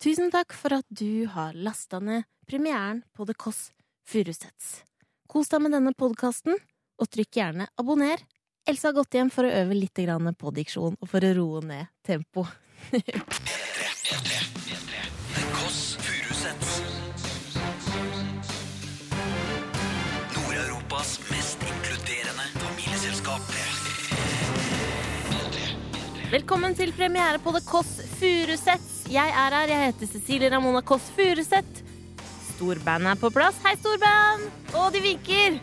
Tusen takk for at du har lasta ned premieren på The Kåss Furuseths. Kos deg med denne podkasten, og trykk gjerne abonner. Else har gått hjem for å øve litt på diksjon og for å roe ned tempo. The Kåss Furuseths. Nord-Europas mest inkluderende familieselskap. Velkommen til premiere på The Kåss Furuseths. Jeg er her, jeg heter Cecilie Ramona Kåss Furuseth. Storbandet er på plass. Hei, storband! Og de vinker.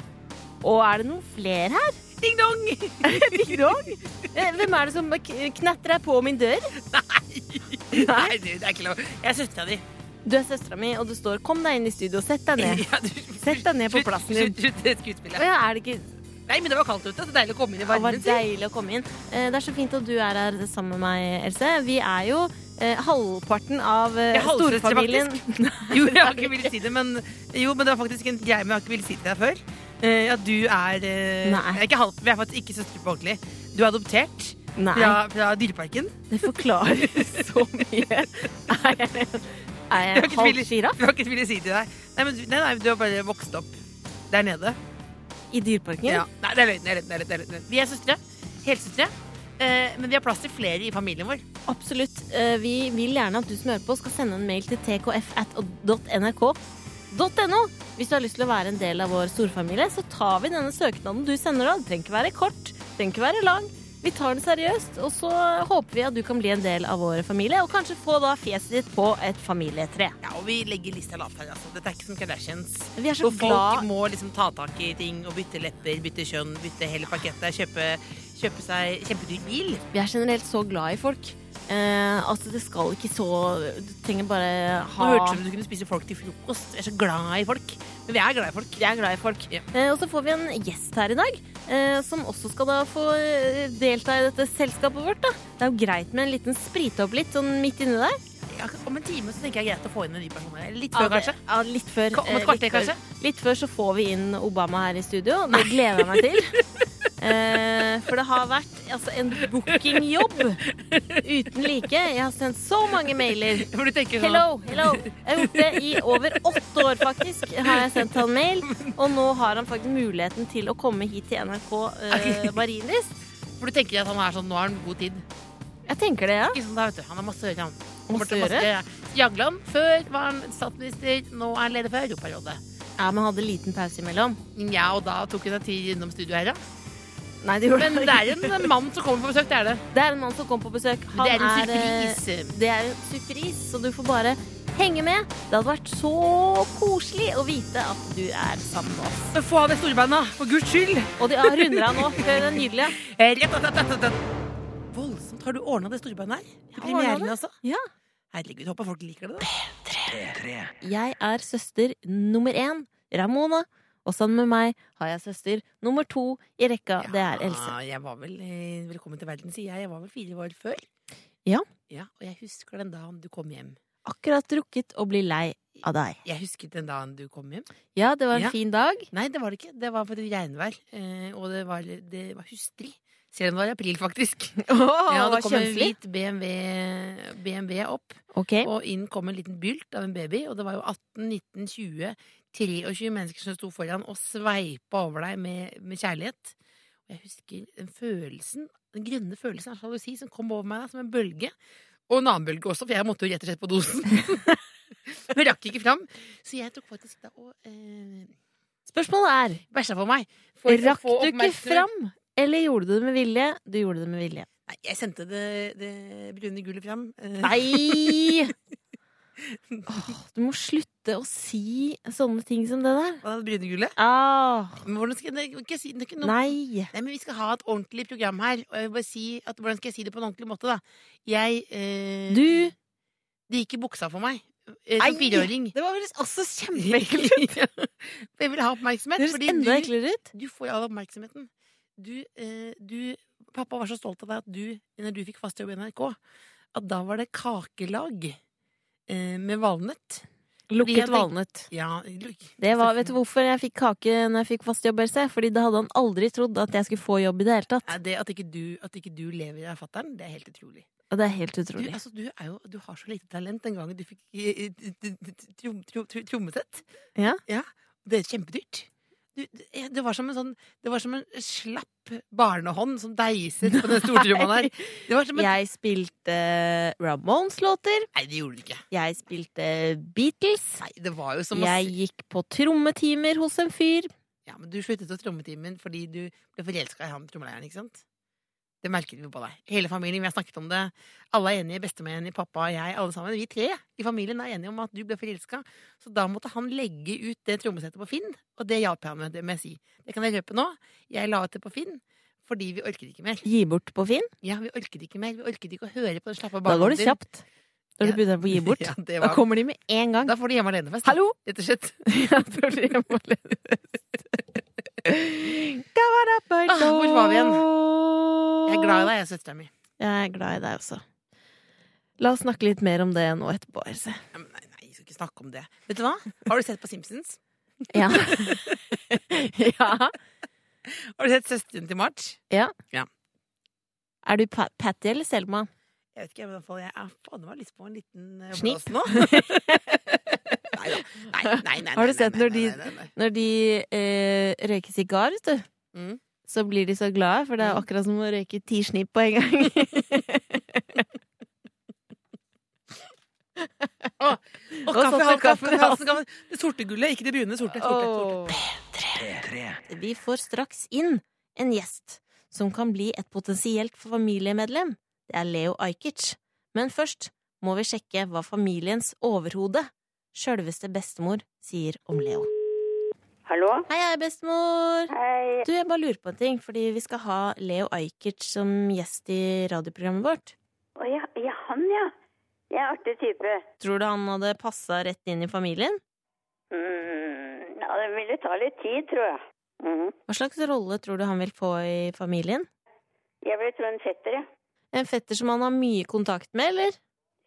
Og er det noen flere her? Ding dong! Ding dong. Eh, Hvem er det som knatrer på min dør? Nei, du, det er ikke lov. Jeg er søstera di. Du er søstera mi, og du står 'kom deg inn i studio', sett deg ned. Ja, du- Sett deg ned på plassen din. Slutt, slutt skuespillet. ja, er det ikke Nei, men det var kaldt ute. Det er deilig å komme inn i Det var deilig å komme inn. Eh, Det er så fint at du er her sammen med meg, Else. Vi er jo eh, halvparten av eh, storfamilien. Jo, jeg har ikke villet si det, men Jo, men det var faktisk en greie, men jeg har ikke villet si det til deg før. Eh, at du er eh, er ikke halv, Vi er faktisk ikke søstre på ordentlig. Du er adoptert fra, fra Dyreparken. det forklarer så mye. Er jeg, er Jeg halv sjiraff Jeg har ikke villet si det til deg. Nei, men du, nei, nei, du har bare vokst opp der nede. i Dyreparken? Ja. Nei, det er løgn. Vi er søstre. Helsøstre. Eh, men vi har plass til flere i familien vår. Absolutt. Eh, Vi vil gjerne at du som hører på, skal sende en mail til tkf.nrk.no. Hvis du har lyst til å være en del av vår storfamilie, så tar vi denne søknaden du sender. Den trenger ikke være kort, den trenger ikke være lang. Vi tar den seriøst, og så håper vi at du kan bli en del av vår familie, og kanskje få da fjeset ditt på et familietre. Ja, og vi legger lista lavt her. altså. Dette er ikke som Kardashians. Vi er så glad. folk må liksom ta tak i ting og bytte lepper, bytte kjønn, bytte hele pakettet. Kjøpe, kjøpe seg kjempedyr bil. Vi er generelt så glad i folk. Eh, altså, det skal ikke så Du trenger bare Nå ha hørtes det ut som du kunne spise folk til frokost. Vi er så glad i folk. Men vi er glad i folk. Vi er glad i folk. Ja. Eh, og så får vi en gjest her i dag, eh, som også skal da få eh, delta i dette selskapet vårt. da. Det er jo greit med en liten sprite opp litt sånn midt inni der. Ja, om en time så tenker jeg greit å få inn en ny person. Litt før, okay. kanskje. Ja, litt før. Om et eh, kvarter, litt før. kanskje? Litt før så får vi inn Obama her i studio. Det gleder jeg meg til. Eh, for det har vært altså, en bookingjobb uten like. Jeg har sendt så mange mailer. For du tenker sånn Hello, hello. Jeg har gjort det i over åtte år, faktisk. Har jeg sendt han mail. Og nå har han faktisk muligheten til å komme hit til NRK eh, Marienlyst. For du tenker at han er sånn Nå har han god tid. Jeg tenker det, ja. Sånn du. Han har masse gjøre, han. Kommer til å? Jagland. Før var han statsminister, nå er han leder for Europarådet. Ja, Men hadde liten pause imellom. Ja, og da tok hun seg tid innom studio her, ja. Nei, det Men det er en mann som kommer på besøk, det er det. Det er en mann som kommer på besøk. Han Det er en eh, surprise. Det er en surprise, så du får bare henge med. Det hadde vært så koselig å vite at du er sammen med oss. Få av deg storbeina, for guds skyld! Og de har runder av nå. Det nydelig. Eh, rett, rett, rett, rett, rett. Voldsomt. Har du ordna det storbeinet her? Har Premieren, altså? Ja. Herregud, håper folk liker det. da. P3. Jeg er søster nummer én, Ramona. Og sammen med meg har jeg søster nummer to i rekka. Det er Else. Jeg var vel, eh, Velkommen til verden, sier jeg. Jeg var vel fire år før. Ja. ja. Og jeg husker den dagen du kom hjem. Akkurat rukket å bli lei av deg. Jeg husket den dagen du kom hjem. Ja, det var en Ja. fin dag. Nei, det var det ikke. Det var for et regnvær. Eh, og det var, det var hustrig. Selv om det var i april, faktisk. Oh, ja, det kom en hvit BMW, BMW opp. okay. Og inn kom en liten bylt av en baby, og det var jo 18, 19, 20, 23 mennesker som sto foran og sveipa over deg med, med kjærlighet. Og jeg husker den følelsen, den grønne følelsen av sjalusi som kom over meg da, som en bølge. Og en annen bølge også, for jeg måtte jo rett og slett på dosen. Men rakk ikke fram. Så jeg tok faktisk da og eh, Spørsmålet er bæsja på meg. for Rakk du ikke fram, eller gjorde du det med vilje? Du gjorde det med vilje. Nei, jeg sendte det, det brune gullet fram. Nei! oh, du må slutte å si sånne ting som det der. Hva er det brune gullet? Ah, Men hvordan skal jeg, ikke si, det er ikke noe nei. Nei, men Vi skal ha et ordentlig program her. Og jeg vil bare si at, Hvordan skal jeg si det på en ordentlig måte? da? Jeg eh, Du Det gikk i buksa for meg eh, som fireåring. Det var vel også kjempeekkelt ut. Jeg vil ha oppmerksomhet. Det høres enda eklere ut. du får all oppmerksomheten. Du, eh, du Pappa var så stolt av deg at du, når du fikk fast jobb i NRK, at da var det kakelag eh, med valnøtt. Lukket valnøtt. Ja, luk- Det var, vet du hvorfor jeg fikk kake når jeg fikk fast jobb, Else? Fordi det hadde han aldri trodd at jeg skulle få jobb i det hele tatt. Ja, det at ikke du, at ikke du lever av fatter'n, det er helt utrolig. Ja, det er helt Du, altså, du, er jo, du har så lite talent den gangen du fikk trommesett. eh, trom- trommesett. Ja. Det er kjempedyrt. Du, det- var som en sånn Det var som en slapp barnehånd som deiset på den stortromma der. Det var som en, Jeg spilte Ramones-låter. Nei, det gjorde du ikke. Jeg spilte Beatles. Nei, det var jo som å Jeg gikk på trommetimer hos en fyr. Ja, men du sluttet å trommetimen fordi du ble forelska i han trommeleieren, ikke sant? Det merket vi på deg. Hele familien, vi har snakket om det. Alle er enige, bestemor enig, pappa og jeg, alle sammen. Vi tre i familien er enige om at du ble forelska. Så da måtte han legge ut det trommesettet på Finn, og det hjalp jeg med, det må jeg si. Det kan jeg røpe nå. Jeg la ut det på Finn. Fordi vi orket ikke mer. Gi bort på Finn. Ja, vi orket ikke mer. Vi orket ikke å høre på den slappe Da går det kjapt. Når du begynner å gi bort. Ja, det Da kommer de med en gang. da får du hjemme alene-fest. Hallo! Rett og slett. Ja, da Ah, hvor var vi igjen? Jeg er glad i deg, jeg, søstera mi. Jeg er glad i deg også. La oss snakke litt mer om det nå etterpå, Else. Ja, Nei, nei, jeg skal ikke snakke om det. Vet du hva? Har du sett på Simpsons? Ja. ja. Har du sett søsteren til March? Ja Er du Pa- Patty eller Selma? Jeg vet ikke, men hvert fall jeg er faen meg lyst på en liten Snipp Snip. nå. nei da. Nei, nei, nei, nei. Har du sett når de-. Når de eh, røyker sigar, vet du, Mm. så blir de så glade, for det er Mm. akkurat som å røyke ti snipp på en gang. Å, Og kaffe, halv, kaffe, kaffe. Det sorte gullet, ikke det brune. Sorte. sorte, sorte. Vi får straks inn en gjest som kan bli et potensielt familiemedlem. Det er Leo Ajkic. Men først må vi sjekke hva familiens overhode, sjølveste bestemor, sier om Leo. Hallo? Hei, hei, bestemor! Hei. Du, jeg bare lurer på en ting, fordi vi skal ha Leo Ajkic som gjest i radioprogrammet vårt. Å ja, ja, han, ja. Jeg er artig type. Tror du han hadde passa rett inn i familien? Mm, ja, det ville ta litt tid, tror jeg. Mm. Hva slags rolle tror du han vil få i familien? Jeg vil tro en fetter, jeg. En fetter som han har mye kontakt med, eller?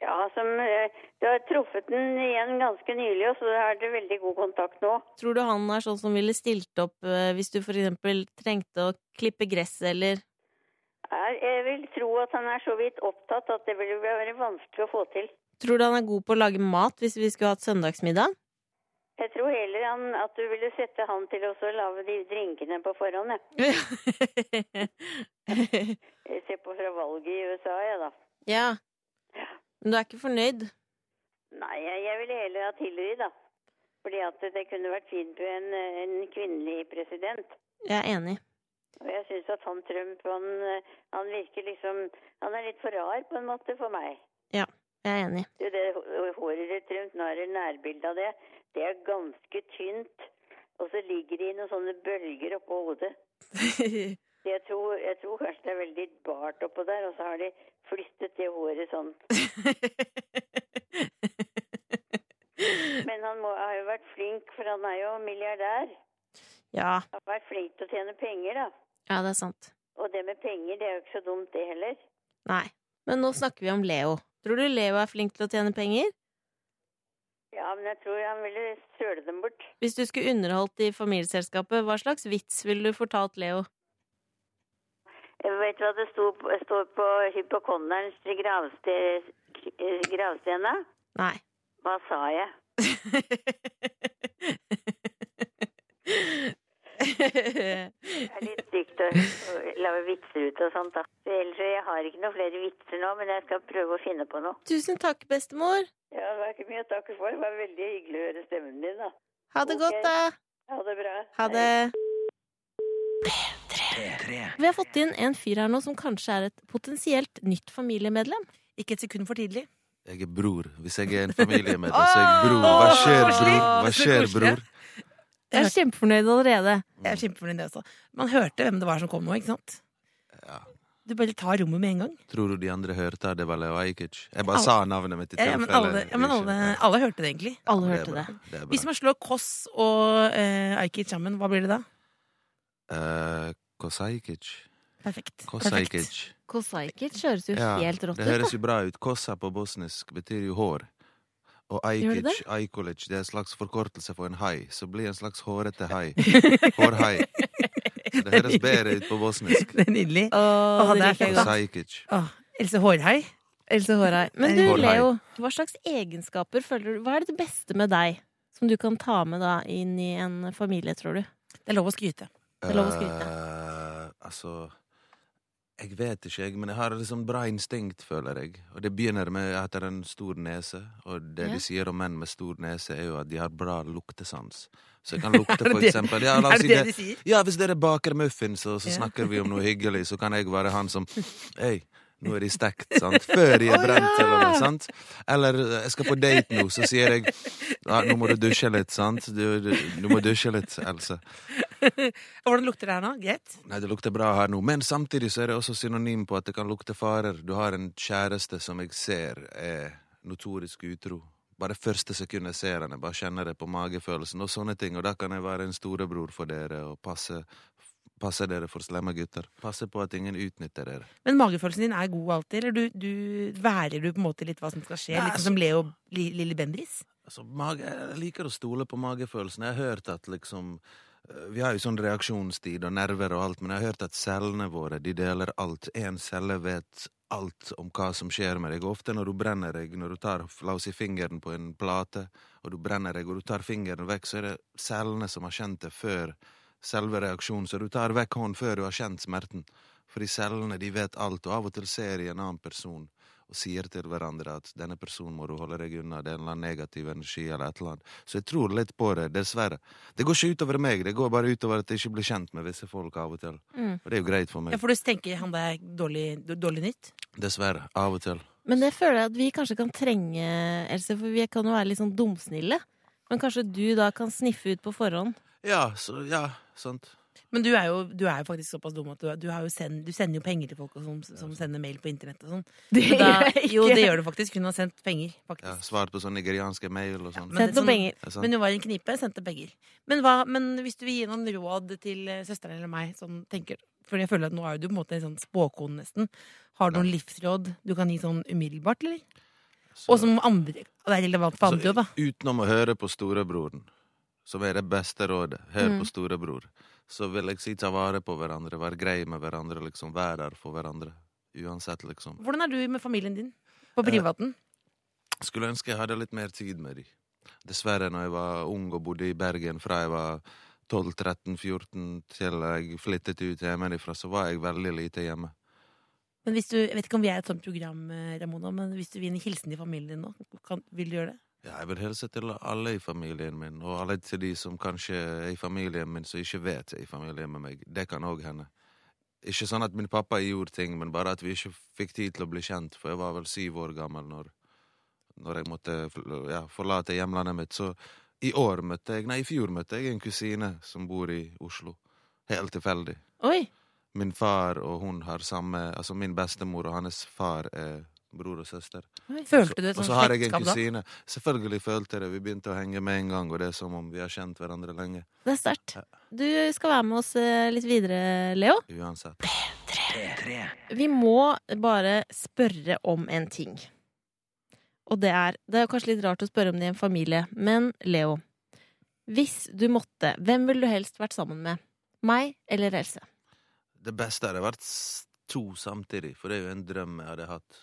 Ja, som eh, Du har truffet den igjen ganske nylig, og så har dere veldig god kontakt nå. Tror du han er sånn som ville stilt opp eh, hvis du for eksempel trengte å klippe gresset, eller Er, jeg vil tro at han er så vidt opptatt at det vil være vanskelig å få til. Tror du han er god på å lage mat hvis vi skulle hatt søndagsmiddag? Jeg tror heller han, at du ville sette han til å lage de drinkene på forhånd, jeg. Jeg ser på fra valget i USA, jeg, da. ja. Men du er ikke fornøyd? Nei, jeg, jeg ville heller ha Hillary, da. Fordi at det kunne vært fint med en, en kvinnelig president. Jeg er enig. Og jeg syns at han Trump, han, han virker liksom Han er litt for rar, på en måte, for meg. Ja, Jeg er enig. Du, det hå- håret til Trump, nå er det nærbilde av det. Det er ganske tynt. Og så ligger det i noen sånne bølger oppå hodet. Jeg tror, jeg tror kanskje det er veldig bart oppå der, og så har de flyttet det håret sånn. Men han må, har jo vært flink, for han er jo milliardær. ja. Han har vært flink til å tjene penger, da. ja, det er sant. Og det med penger, det er jo ikke så dumt, det heller. Nei. Men nå snakker vi om Leo. Tror du Leo er flink til å tjene penger? Ja, men jeg tror han ville søle dem bort. Hvis du skulle underholdt i familieselskapet, hva slags vits ville du fortalt Leo? Jeg vet hva det står på hypokonderens gravste, gravstena? Nei. Hva sa jeg? Det er litt stygt å, å lage vitser ut og sånt, da. Så Ellers jeg har ikke noen flere vitser nå, men jeg skal prøve å finne på noe. Tusen takk, bestemor. Ja, det var ikke mye å takke for. Det var veldig hyggelig å høre stemmen din, da. Ha det okay. godt, da. Ha det bra. Ha det. P3. Vi har fått inn en fyr her nå som kanskje er et potensielt nytt familiemedlem. Ikke et sekund for tidlig. Jeg er bror. Hvis jeg er en familiemedlem, så er jeg bror. Hva skjer, bror? Hva skjer, bror? Jeg er kjempefornøyd allerede. Jeg er kjempefornøyd, også. Man hørte hvem det var som kom nå, ikke sant? Ja. Du bare tar rommet med en gang. Tror du de andre hørte det var Leo Ajkic? Jeg bare Alle- sa navnet mitt i Ja, men alle, ja, men alle, alle hørte det egentlig. Alle Det hørte det. Det Hvis man slår Koss og eh, Ajkic sammen, hva blir det da? Uh, Kosajkic. Perfekt. Kosajkic. Kosaikic høres jo Ja, helt rått ut. det høres jo bra ut. Kossa på bosnisk betyr jo hår. Og Gjør det det er en slags forkortelse for en hai. Så blir en slags hårete hai. Hårhai. Det høres bedre ut på bosnisk. Det er nydelig. Åh, Åh, det det er liker jeg godt. Åh, Else Hårhai. Else Hårhai. Men du. Leo, hva slags egenskaper føler du Hva er det beste med deg som du kan ta med da inn i en familie, tror du? Det er lov å skryte. Det er lov å skryte. Uh, altså Jeg vet ikke, jeg, men jeg har liksom bra instinkt, føler jeg. Og det begynner med at jeg har en stor nese, og det Ja. de sier om menn med stor nese, er jo at de har bra luktesans. Så jeg kan lukte, for eksempel ja, Er det det det, de sier? ja, hvis dere baker muffins, og så snakker vi om noe hyggelig, så kan jeg være han som Hei, nå er de stekt, sant? Før de er brent, ja! eller noe, sant? Eller jeg skal på date nå, så sier jeg ja, nå må du dusje litt, sant? Du, du, du må dusje litt, Else. Hvordan lukter det her nå? Greit? Nei, det lukter bra her nå, men samtidig så er det også synonym på at det kan lukte farer. Du har en kjæreste som jeg ser er notorisk utro. Bare første sekund jeg ser henne, bare kjenner det på magefølelsen og sånne ting, og da kan jeg være en storebror for dere og passe, passe dere for slemme gutter. Passe på at ingen utnytter dere. Men magefølelsen din er god alltid, eller du, du værer du på en måte litt hva som skal skje? Nei, Litt altså- som Leo Li- Lille Bendris? Altså, mage, jeg liker å stole på magefølelsen. Jeg har hørt at liksom Vi har jo sånn reaksjonstid og nerver og alt, men jeg har hørt at cellene våre de deler alt. Én celle vet alt om hva som skjer med deg. Ofte når du brenner deg, når du tar la oss si fingeren på en plate, og du brenner deg, og du tar fingeren vekk, så er det cellene som har kjent det før selve reaksjonen. Så du tar vekk hånden før du har kjent smerten. Fordi cellene de vet alt, og av og til ser de en annen person og sier til hverandre at denne personen må du holde deg unna, det er en eller annen negativ energi eller et eller annet. Så jeg tror litt på det, dessverre. Det går ikke utover meg, det går bare utover at jeg ikke blir kjent med visse folk av og til. Mm. Og det er jo greit for meg. Ja, for du tenker han det er dårlig, dårlig nytt? Dessverre. Av og til. Men det føler jeg at vi kanskje kan trenge, Else, for vi kan jo være litt sånn dumsnille. Men kanskje du da kan sniffe ut på forhånd? Ja, så ja, sant. Men du er jo, du er jo faktisk såpass dum at du, du, har jo send, du sender jo penger til folk og sånn, som sender mail på internett og sånn. Det da- gjør jeg ikke. Jo, det gjør du faktisk. Hun har sendt penger, Ja. Svart på sånn nigerianske mail og sånn. Men er noen sånn-. Men hun var i en knipe, sendte penger. Men, hva, men hvis du vil gi noen råd til eh, søsteren eller meg, sånn tenker For jeg føler at nå er du på en måte en sånn spåkone, nesten. Har du noen livsråd du kan gi sånn umiddelbart, eller? Så- Og som andre Det er relevant for andre òg, da. Utenom å høre på storebroren, som er det beste rådet, hør Mm. på storebror, så vil jeg si ta vare på hverandre, være grei med hverandre, liksom. Være der for hverandre. Uansett, liksom. Hvordan er du med familien din? På Eh, privaten? Skulle ønske jeg hadde litt mer tid med dem. Dessverre, når jeg var ung og bodde i Bergen fra jeg var 12-13-14 til jeg flyttet ut hjemmefra, så var jeg veldig lite hjemme. Men hvis du, Jeg vet ikke om vi er et sånt program, eh, Ramona, men hvis du vil gi en hilsen til familien din nå, kan, vil du gjøre det? Ja, jeg vil hilse til alle i familien min, og alle til de som kanskje er i familien min som ikke vet er i familien med meg. Det kan òg hende. Ikke sånn at min pappa gjorde ting, men bare at vi ikke fikk tid til å bli kjent, for jeg var vel syv år gammel når, når jeg måtte ja, forlate hjemlandet mitt. Så i år møtte jeg, nei, i fjor møtte jeg en kusine som bor i Oslo. Helt tilfeldig. Oi! Min far og hun har samme Altså min bestemor og hans far er bror og søster. Følte du et Og så har jeg en kusine. Selvfølgelig følte jeg det. Vi begynte å henge med en gang, og det er som om vi har kjent hverandre lenge. Det er sterkt. Du skal være med oss eh, litt videre, Leo. Uansett. P3. Vi må bare spørre om en ting. Og det er Det er kanskje litt rart å spørre om det i en familie, men Leo. Hvis du måtte, hvem ville du helst vært sammen med? Meg eller Else? Det beste hadde vært to samtidig, for det er jo en drøm jeg hadde hatt.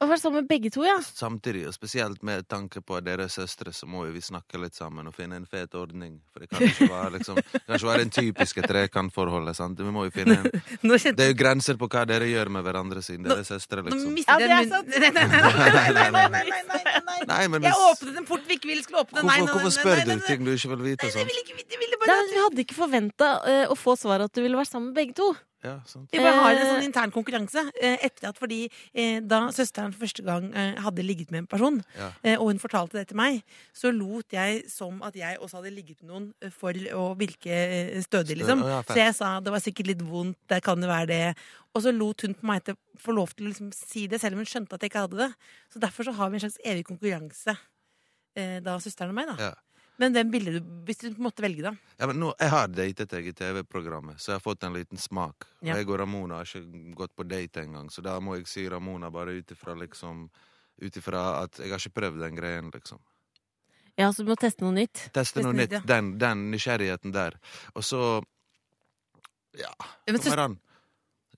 Å være sammen med begge to, ja. Samtidig, og spesielt med tanke på at dere er søstre, så må jo vi snakke litt sammen og finne en fet ordning. For det kan ikke være, liksom, Kanskje ikke være en typiske trekantforholdet. sant? Vi må jo finne en... Kjent... Det er jo grenser på hva dere gjør med hverandre siden dere er søstre, liksom. Ja, det er sant! Nei, nei, nei! nei, nei, nei, nei, men, Jeg åpnet en port vi ikke ville skulle åpne. Hvorfor, hvorfor spør du ting du ikke vil vite? Sånn? Nei, jeg ville ikke, jeg ville bare... Nei, vi hadde ikke forventa uh, å få svaret at du ville være sammen med begge to. Ja, bare har en sånn intern konkurranse. eh, Etter at fordi eh, Da søsteren for første gang eh, hadde ligget med en person, Ja. eh, og hun fortalte det til meg, så lot jeg som at jeg også hadde ligget med noen eh, for å virke eh, stødig, liksom. Ja. Så jeg sa det var sikkert litt vondt, det kan jo være det. Og så lot hun på meg til få lov til å liksom si det, selv om hun skjønte at jeg ikke hadde det. Så derfor så har vi en slags evig konkurranse, eh, da søsteren og meg, da. Men hvem ville du, hvis du måtte velge, da? Ja, men nå, jeg har datet deg i TV-programmet, så jeg har fått en liten smak. Ja. Jeg og Ramona har ikke gått på date engang, så da må jeg si Ramona bare ut ifra liksom at jeg har ikke prøvd den greien, liksom. Ja, så du må teste noe nytt. Teste noe Teste nytt. ja. Den, den nysgjerrigheten der. Og så Ja, Ja, men så- kommer an.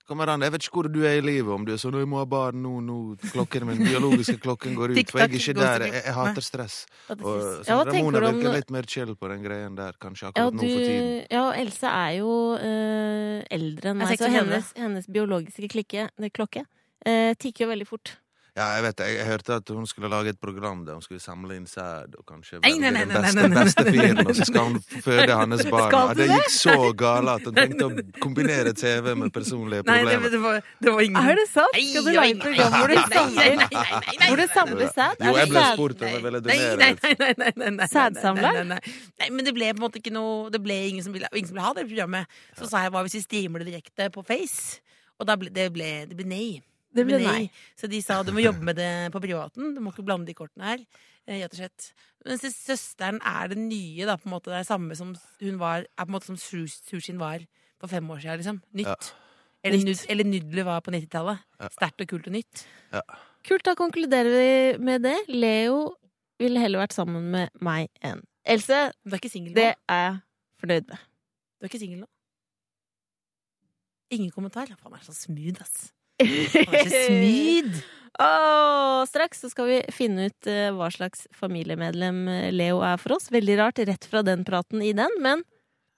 Kommer an. Jeg vet ikke hvor du er i livet, om du er sånn 'Jeg må ha barn nå, nå klokken min, biologiske klokken går ut'. For jeg er ikke der. Jeg, jeg hater stress. Og ja, hva Sandra tenker Mona du om virker litt mer chill på den greien der, kanskje Ja, du... nå for tiden. ja, og Else er jo eh, eldre enn meg, så hennes, hennes biologiske klikke, det, klokke eh, tikker jo veldig fort. Ja, jeg vet det. Jeg, jeg hørte at hun skulle lage et program der hun skulle samle inn sæd og kanskje Nei, velge nei, nei, den beste, beste fyren, og så skal hun føde hans barn. Ja, det gikk så gale at hun tenkte å kombinere TV med personlige Nei, det, problemer. det, var, det var ingen Er det sant? Skal du lage et program hvor du samler, hvor du samler sæd? Jo, Er jeg ble spurt om jeg ville donere. Sædsamler? Nei, men det ble på en måte ikke noe Det ble ingen som ville, ingen som ville ha det programmet. Så sa jeg hva hvis vi streamer det direkte på Face? Og da ble det, ble, det ble nei. Det ble nei. Så de sa du må jobbe med det på privaten. Du må ikke blande de kortene her. eh, Rett og slett. Mens søsteren er det nye, da. På en måte Det er samme som hun var Er på en måte som sushien var for fem år siden, liksom. Nytt. Ja. Eller, Nytt. nud, eller nudler var på 90-tallet. Ja. Sterkt og kult og nytt. Kult, da konkluderer vi med det. Leo ville heller vært sammen med meg enn Else. Du er ikke singel nå? Det er jeg fornøyd med. Du er ikke singel nå? Ingen kommentar? Faen, han er så smooth, ass. Er så smid! Åh, straks så skal vi finne ut eh, hva slags familiemedlem eh, Leo er for oss. Veldig rart rett fra den praten i den, men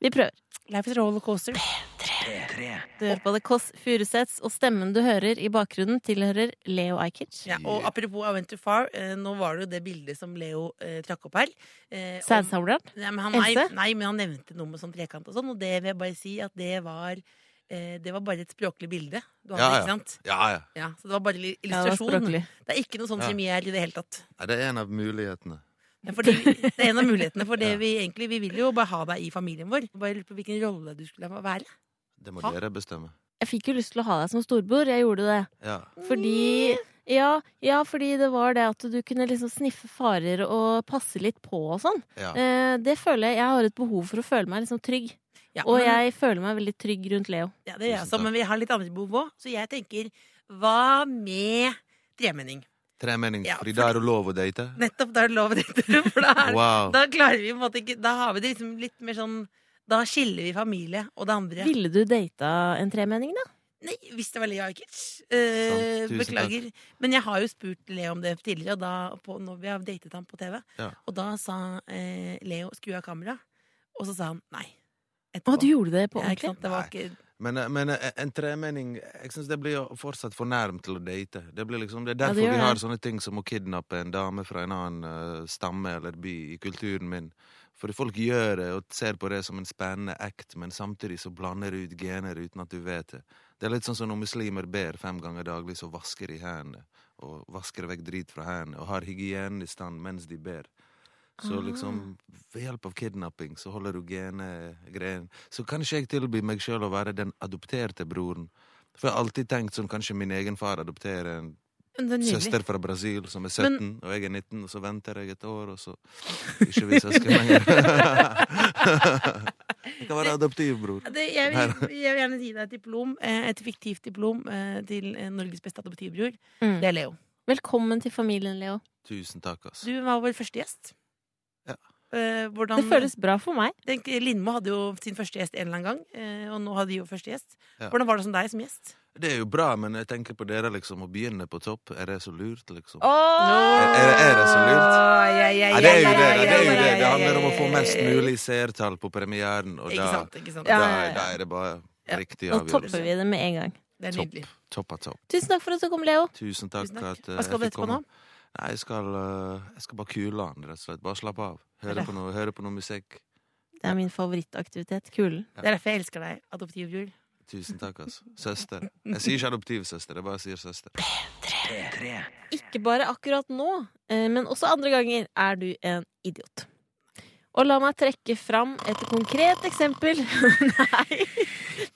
vi prøver. Life is rollercoaster. P3. Du hører på The Kåss Furuseths, og stemmen du hører i bakgrunnen, tilhører Leo Ajkic. Ja, og apropos I went too far, eh, nå var det jo det bildet som Leo eh, trakk opp her. Eh, Sædsamleren. Nei, men han, nei, nei, men han nevnte noe med sånn trekant og sånn, og det vil jeg bare si at det var eh, det var bare et språklig bilde. Du hadde, Ja, ja. ikke sant? Ja, ja. Ja, så det var bare li- Ja, det illustrasjon. det er ikke noe sånn Ja. kjemi her i det hele tatt. Nei, Det er en av mulighetene. Ja, fordi, det er en av mulighetene, for det Ja. vi egentlig Vi vil jo bare ha deg i familien vår. Bare lurer på hvilken rolle du skulle være. Det må Ha. dere bestemme. Jeg fikk jo lyst til å ha deg som storbror. Jeg gjorde det. Ja. Fordi ja, ja, fordi det var det at du kunne liksom sniffe farer og passe litt på og sånn. ja. Eh, det føler jeg Jeg har et behov for å føle meg liksom trygg. Ja, Og men- jeg føler meg veldig trygg rundt Leo. Ja, det gjør jeg også, men vi har litt andre behov òg. Så jeg tenker, hva med tremenning? Tremenning. Ja, fordi da er det lov å date? Nettopp, da er det lov å date. For da, er, Wow. da klarer vi på en måte ikke Da har vi det liksom litt mer sånn Da skiller vi familie og det andre. Ville du data en tremenning, da? Nei, hvis det var Leo Ajkic. Eh, beklager. Takk. Men jeg har jo spurt Leo om det tidligere, og da, på, når vi har datet ham på TV. Ja. Og da sa eh, Leo 'skru av kamera', og så sa han nei. Å, du gjorde det på ja, ikke ordentlig? sant? Det var ikke Men, men eh, en tremenning Jeg syns det blir jo fortsatt for nærmt til å date. Det, blir liksom, det er Ja, det derfor vi har sånne ting som å kidnappe en dame fra en annen eh, stamme eller by i kulturen min. For folk gjør det og ser på det som en spennende act, men samtidig så blander de ut gener uten at du vet det. Det er litt sånn som når muslimer ber fem ganger daglig, så vasker de hendene. Og vasker vekk drit fra hendene, og har hygienen i stand mens de ber. Så Ah. liksom, ved hjelp av kidnapping så holder du genegreien. Så kan ikke jeg tilby meg sjøl å være den adopterte broren. For jeg har alltid tenkt sånn, kanskje min egen far adopterer en Men er søster fra Brasil som er 17, og jeg er 19, og så venter jeg et år, og så ikke vi søsken lenger. jeg kan være adoptivbror. Det, jeg, vil, jeg vil gjerne gi deg et diplom, eh, et fiktivt diplom eh, til eh, Norges beste adoptivbror. Mm. Det er Leo. Velkommen til familien, Leo. Tusen takk, ass. Du var vår første gjest. Eh, hvordan, Det føles bra for meg. Lindmo hadde jo sin første gjest en eller annen gang, eh, og nå hadde de jo første gjest. Ja. Hvordan var det som deg som gjest? Det er jo bra, men jeg tenker på dere, liksom. Å begynne på topp, er det så lurt, liksom? Oh! Er, er det så lurt? Ja, ja, Ja, det er jo det. Det, er jo det. det handler om å få mest mulig seertall på premieren, og Ikke sant, ikke sant. Da, da er det bare Ja. riktig Nå topper vi det med en gang. Det er nydelig. Topp av topp. Tusen takk for at du kom, Leo. Tusen takk. Tusen takk. At, uh, Hva skal du etterpå nå? Nei, jeg skal, uh, jeg skal bare kule han, rett og slett. Bare slappe av. Høre på noe, høre på noe musikk. Det er min favorittaktivitet. Kulen. Det er derfor jeg elsker deg, adoptivbror. Tusen takk, altså. Søster. Jeg sier ikke adoptivsøster, jeg bare sier søster. P3. Ikke bare akkurat nå, eh, men også andre ganger er du en idiot. Og la meg trekke fram et konkret eksempel Nei!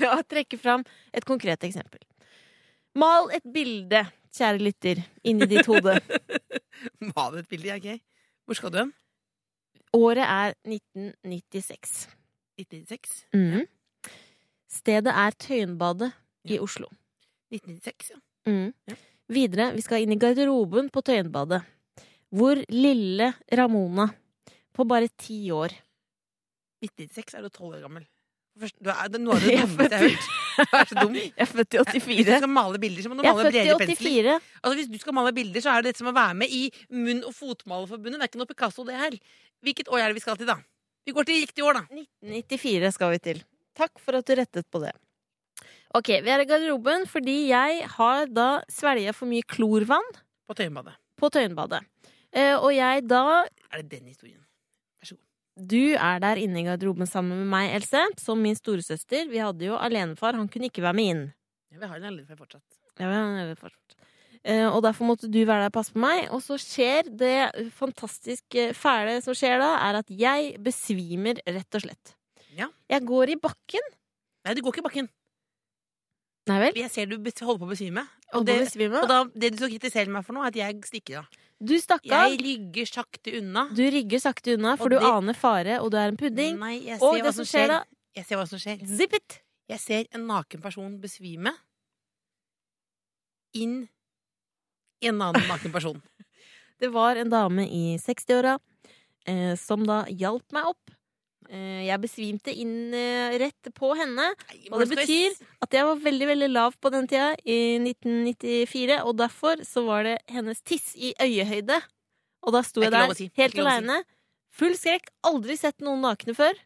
La meg trekke fram et konkret eksempel. Mal et bilde, kjære lytter, inni ditt hode. Mal et bilde, ok. Hvor skal du hen? Året er 1996. 1996? Mhm. Stedet er Tøyenbadet i Oslo. 1996, ja. Mm. Ja. Videre, vi skal inn i garderoben på Tøyenbadet. Hvor lille Ramona, på bare ti år 1996 er du tolv år gammel. Først, du er, det er noe av det dummeste jeg har hørt. Du er så dum. Jeg er født i Hvis du 84. skal male bilder, så må du Jeg male i pensler. Altså, hvis du skal male bilder, så er det dette som å være med i Munn- og fotmalerforbundet. Det er ikke noe Picasso, det her. Hvilket år er det vi skal til, da? Vi går til riktig år, da. 1994 skal vi til. Takk for at du rettet på det. Ok, vi er i garderoben fordi jeg har da svelga for mye klorvann På Tøyenbadet. på Tøyenbadet. Eh, og jeg da Er det den historien? Du er der inne i garderoben sammen med meg, Else, som min storesøster. Vi hadde jo alenefar, han kunne ikke være med inn. Ja, vi har en alenefar fortsatt. Ja, ja, ja, fortsatt. Eh, og derfor måtte du være der og passe på meg. Og så skjer det fantastisk eh, fæle som skjer da, er at jeg besvimer, rett og slett. Ja. Jeg går i bakken. Nei, du går ikke i bakken. Nei vel? Jeg ser du holder på å besvime. Og, det, og da, det du skal kritisere meg for nå, er at jeg stikker av. Du stakk av. Jeg rygger sakte unna. Du rygger sakte unna, for Og du det- aner fare, og du er en pudding. Nei, jeg Og ser det hva som skjer. da Jeg ser hva som skjer. Zip it! Jeg ser en naken person besvime inn i en annen naken person. Det var en dame i 60-åra eh, som da hjalp meg opp. Eh, jeg besvimte inn eh, rett på henne. Og det betyr at jeg var veldig veldig lav på den tida, i 1994, og derfor så var det hennes tiss i øyehøyde. Og da sto jeg der si. Helt aleine. si. Full skrekk. Aldri sett noen nakne før.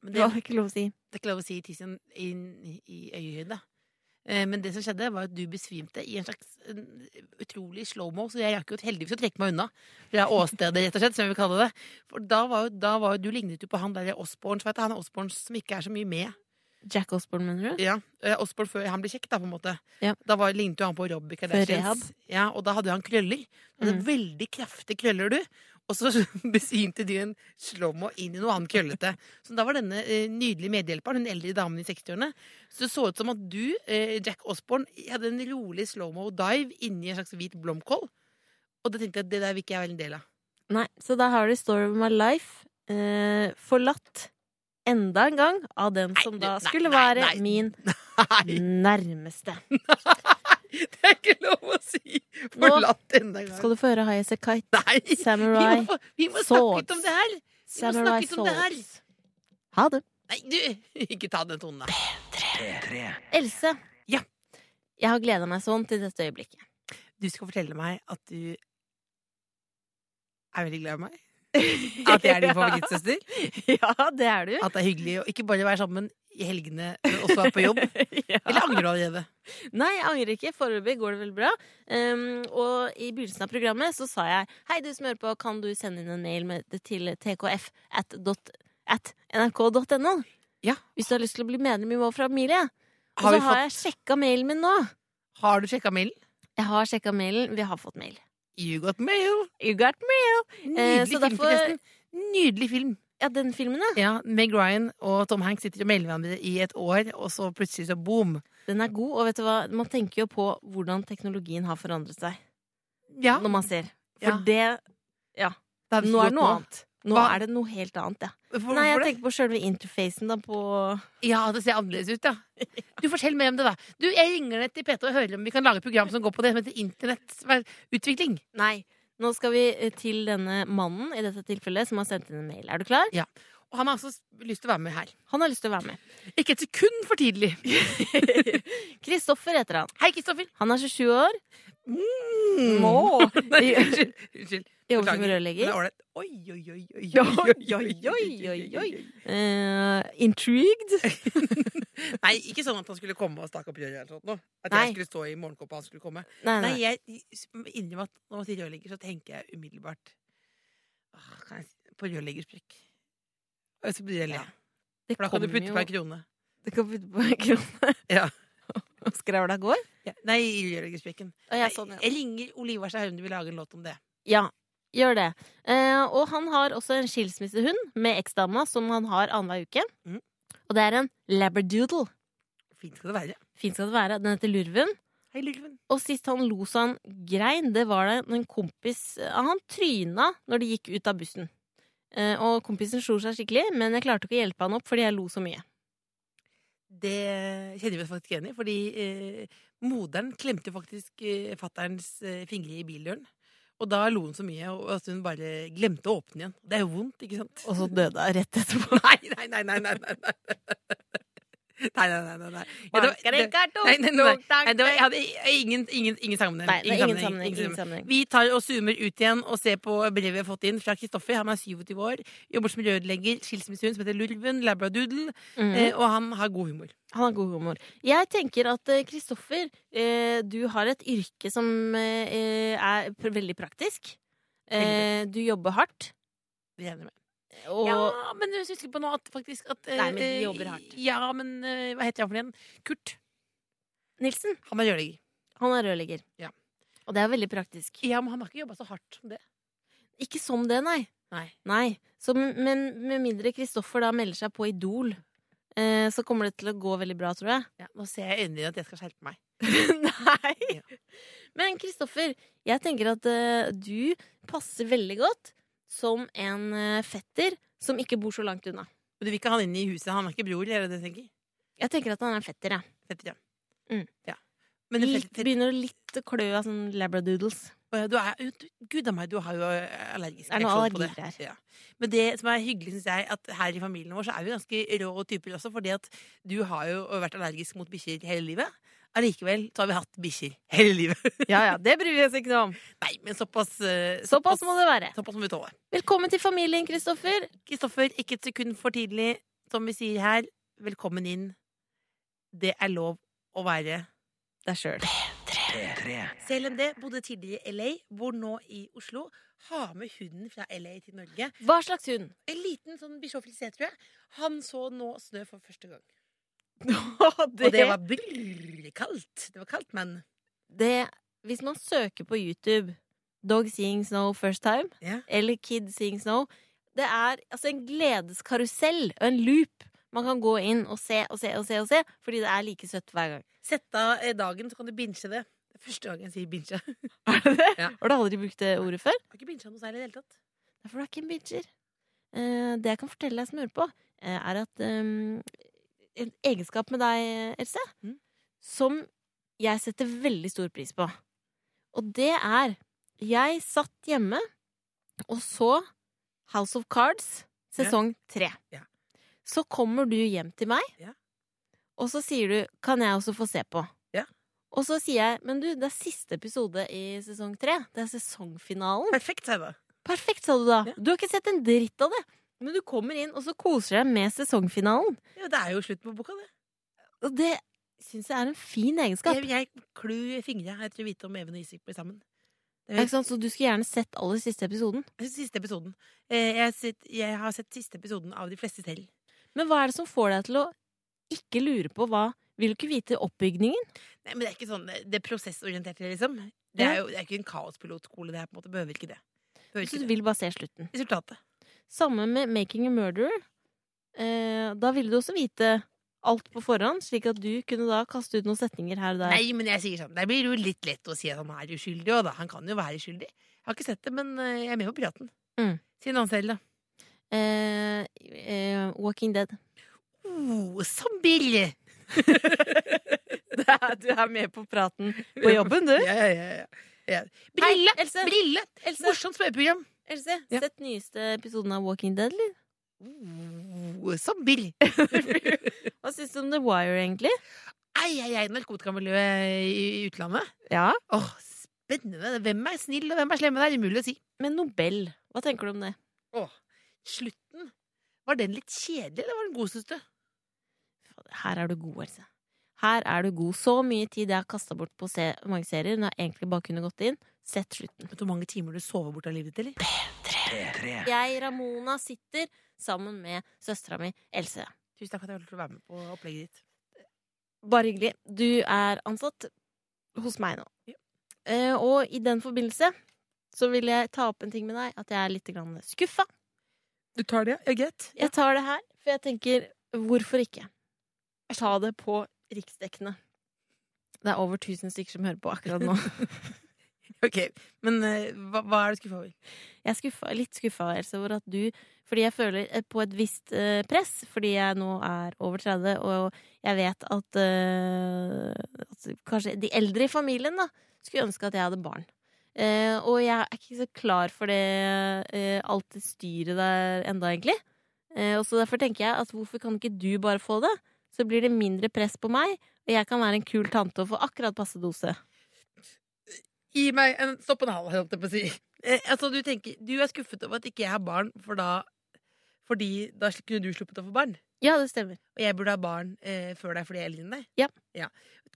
Men Det det, var ikke lov å si. det er ikke lov å si tissen inn i, i øyehøyde. Eh, Men det som skjedde, var at du besvimte i en slags utrolig slow-mo, så jeg rakk jo heldigvis å trekke meg unna fra åstedet, rett og slett, som jeg vil kalle det. For da var jo, da var jo du lignet jo på han der Osborne, vet du, han er Osborne som ikke er så mye med. Jack Osborne, mener du? Ja, eh, Osborne før han ble kjekk, da, på en måte. Ja. Da var, lignet jo han på Robbie rehab. Ja, og da hadde han krøller. Han hadde Mm. veldig kraftige krøller, du. Og så besvimte de en slowmo inn i noe annet køllete. Så da var denne eh, nydelige medhjelperen, den eldre damen i 60-årene, så det så ut som at du, eh, Jack Osborne, hadde en rolig slowmo dive inni en slags hvit blomkål. Og da tenkte jeg at det der vil ikke jeg være en del av. Nei, så da har du Story of my life eh, forlatt enda en gang av den som da nei, skulle nei, være nei. min Nei, nærmeste. det er ikke lov å si! Forlatt denne gangen. Skal du få høre High as a Kite? Nei! Vi Samurai. må, vi må snakke litt om det her! Vi må Samurai snakke litt om det her. Ha det. Nei, du! Ikke ta den tonen, da. P3. Else. Ja. Jeg har gleda meg sånn til dette øyeblikket. Du skal fortelle meg at du er veldig glad i meg. At jeg er din favorittsøster. Ja, det er du. At det er hyggelig å ikke bare være sammen i helgene, men også være på jobb. ja. Eller angrer du allerede? Nei, jeg angrer ikke. Foreløpig går det veldig bra. Um, og i begynnelsen av programmet så sa jeg Hei, du som hører på, kan du sende inn en mail med, til tkf at, at nrk.no? Ja. Hvis du har lyst til å bli medlem i vår familie. Og så har fått, jeg sjekka mailen min nå. har du sjekka mailen? Jeg har sjekka mailen. Vi har fått mail. You got mail! You got mail! Nydelig så film, derfor- forresten. Nydelig film. Ja, den filmen, ja. Ja, Meg Ryan og Tom Hanks sitter og melder hverandre i et år, og så plutselig så boom. Den er god. Og vet du hva? Man tenker jo på hvordan teknologien har forandret seg. Ja, Når man ser. For Ja. det det hadde Nå er det noe annet. Nå Hva? er det noe helt annet, ja. Hvorfor Nei, jeg det? tenker på sjølve interfacen da på Ja, det ser annerledes ut, ja. Du, Fortell mer om det, da. Du, Jeg ringer ned til P3 og hører om vi kan lage et program som går på det som heter internettutvikling. Nei. Nå skal vi eh, til denne mannen i dette tilfellet som har sendt inn en mail. Er du klar? Ja. Og han har altså lyst til å være med her. Han har lyst til å være med. Ikke et sekund for tidlig. Kristoffer heter han. Hei, Kristoffer. Han er 27 år. Mm. Nei, unnskyld. Jobber som rørlegger. er. Oi, oi, oi, oi, Oi, oi. Eh, intrigued. Nei, ikke sånn at han skulle komme og stakke opp røret eller sånt noe. At jeg skulle stå i morgenkåpa han skulle komme. Nei, Nei, nei. jeg innrømmer at når man sier rørlegger, så tenker jeg umiddelbart på rørleggersprekk. Og så blir jeg le. For da kan du putte på en krone. Det kan putte på en krone. Ja. Og skravla går. Ja. Nei, i rørleggersprekken. Jeg, sånn, ja. Jeg ringer Ole Ivar vi du vil lage en låt om det. Ja, gjør det. Eh, og han har også en skilsmissehund med eksdama som han har annenhver uke. Mm. Og det er en labradoodle. Fint skal det være. Fint skal det være. Den heter Lurven. Hei, Lurven. Og sist han lo så han grein, det var det en kompis eh, Han tryna når de gikk ut av bussen. Eh, og kompisen slo seg skikkelig, men jeg klarte ikke å hjelpe han opp fordi jeg lo så mye. Det kjenner vi oss faktisk igjen i, fordi eh, Moderen klemte faktisk eh, fatterns eh, fingre i bildøren. Og da lo hun så mye og at hun bare glemte å åpne igjen. Det er jo vondt, ikke sant? Og så døde hun rett etterpå. Nei, nei, nei, nei, nei, nei, nei. Nei, nei, nei. Ja, det var- det- Nei, nei, nei, det var, jeg hadde ingen, ingen, ingen sammenheng. Nei, er ingen sammenheng, sammenheng. ingen sammenheng. Vi tar og zoomer ut igjen og ser på brevet vi har fått inn fra Kristoffer. Han er 27 år, jobber som rørlegger, skilsmissehund som heter Lurven, labradoodle, mm. eh, og han har god humor. Han har god humor. Jeg tenker at eh, Kristoffer, eh, du har et yrke som eh, er pr veldig praktisk. Eh, du jobber hardt. Det regner jeg med. Og Ja, men du husker på noe at faktisk at Nei, men de eh, jobber hardt. Ja, men eh, hva heter han for igjen? Kurt. Nilsen, Han er rørlegger. han er rørlegger. Ja. Og det er veldig praktisk. Ja, men han har ikke jobba så hardt som det. Ikke som det, nei. Nei. Nei. Så, men med mindre Kristoffer da melder seg på Idol, eh, så kommer det til å gå veldig bra, tror jeg. Ja, nå ser jeg i øynene dine at jeg skal skjerpe meg. Nei. Ja. Men Kristoffer, jeg tenker at uh, du passer veldig godt som en eh, fetter som ikke bor så langt unna. Du vil ikke ha han inn i huset? Han er ikke bror, eller det tenker? Jeg tenker at han er en fetter, jeg. Fetter, ja. Mm. ja. Men Litt, fetter, begynner litt å klø av sånn labradoodles. Du er, du, Gud a meg, du har jo eh, allergisk er reaksjon på det. allergigreier. Ja. Men det som er hyggelig, syns jeg, at her i familien vår så er vi ganske rå typer også, fordi at du har jo vært allergisk mot bikkjer hele livet. Allikevel så har vi hatt bikkjer hele livet. Ja ja, det bryr vi oss ikke noe om. Nei, men såpass eh, Såpass må det være. Såpass må vi tåle. Velkommen til familien, Kristoffer. Kristoffer, ikke et sekund for tidlig, som vi sier her. Velkommen inn. Det er lov å være Deg sjøl. P3. Selv om det bodde tidligere i LA, bor nå i Oslo. Ha med hunden fra LA til Norge. Hva slags hund? En liten sånn bichon tror jeg. Han så nå snø for første gang. Og Og det var brrr, kaldt. Det var kaldt, men det, Hvis man søker på YouTube 'Dog seeing snow first time' yeah. eller 'Kid seeing snow' Det er altså en gledeskarusell og en loop. Man kan gå inn og se og se og se, og se fordi det er like søtt hver gang. Sett av eh, dagen, så kan du binche det. Det er første gang jeg sier binge. Er det det? Ja. Har du aldri brukt det ordet før? Har ikke bincha noe særlig i det hele tatt. Det er for du ikke en bitcher. Eh, det jeg kan fortelle deg som hører på, eh, er at eh, en egenskap med deg, Else, Mm. som jeg setter veldig stor pris på. Og det er Jeg satt hjemme og så House of Cards sesong tre. Ja. Så kommer du hjem til meg, Ja. og så sier du 'Kan jeg også få se på?' Og så sier jeg 'Men du, det er siste episode i sesong tre. Det er sesongfinalen'. Perfekt, sa jeg da. Perfekt, sa du da. Ja. Du har ikke sett en dritt av det. Men du kommer inn, og så koser deg med sesongfinalen. Ja, det er jo slutt på boka, det. Og det syns jeg er en fin egenskap. Jeg, jeg klør fingra etter å vite om Even og Isak blir sammen. Det Ja, ikke sant? Så du skulle gjerne sett aller siste episoden. Siste episoden. Eh, Jeg har, sett, jeg har sett siste episoden av de fleste selv. Men hva er det som får deg til å ikke lure på hva Vil du ikke vite oppbygningen? Nei, men det er ikke sånn Det er prosessorientert, liksom. Det er jo det er ikke en kaospilotskole. Det er på en måte Behøver ikke det. Behøver Så ikke du det. vil bare se slutten. Resultatet. Samme med Making a Murderer. Eh, da ville du også vite alt på forhånd, slik at du kunne da kaste ut noen setninger her og der. Nei, men jeg sier sånn Det blir jo litt lett å si at han er uskyldig òg, da. Han kan jo være uskyldig. Jeg har ikke sett det, men eh, jeg er med på praten. Mm. Si en selv, da. Eh, eh, Walking Dead. Oh, zombie! Det er- du er med på praten på jobben, du. Ja, ja, ja, ja. Brille! Hei, Else. Brille! Else, Morsomt spørreprogram. Else Ja. sett nyeste episoden av Walking Dead, eller? Oh, zombie! Hva syns du om The Wire, egentlig? Ei, ei, ei, narkotikamiljøet i utlandet. Ja. Åh, spennende. Hvem er snill, og hvem er slemme? Det er umulig å si. Men Nobel, hva tenker du om det? Åh, slutten. Var den litt kjedelig, eller var den god, syns du? Her er du god, Else. Her er du god. Så mye tid jeg har kasta bort på se mange serier når jeg egentlig bare kunne gått inn. Sett slutten. Vet du hvor mange timer du sover bort av livet ditt, eller? P3. Jeg, Ramona, sitter sammen med søstera mi Else. Tusen takk for at jeg fikk være med på opplegget ditt. Bare hyggelig. Du er ansatt hos meg nå. Ja. Uh, og i den forbindelse så vil jeg ta opp en ting med deg, at jeg er litt grann skuffa. Du tar det, ja? get? Jeg tar det her, for jeg tenker hvorfor ikke? Ta det på riksdekkende. Det er over 1000 stykker som hører på akkurat nå. Ok, Men eh, hva, hva er du skuffa over? Jeg er skuffa, litt skuffa Else, over at du Fordi jeg føler eh, på et visst uh, press, fordi jeg nå er over 30, og jeg vet at, uh, at kanskje de eldre i familien da skulle ønske at jeg hadde barn. Uh, og jeg er ikke så klar for det alt det styret der enda, egentlig. Og så derfor tenker jeg at hvorfor kan ikke du bare få det? Så blir det mindre press på meg, og jeg kan være en kul tante og få akkurat passe dose. Gi meg en stopp og en hal, holdt jeg på å si. Eh, altså, du, tenker, du er skuffet over at ikke jeg har barn, for da, fordi da kunne du sluppet å få barn. Ja, det stemmer. Og jeg burde ha barn eh, før deg fordi jeg er eldre enn deg. Ja.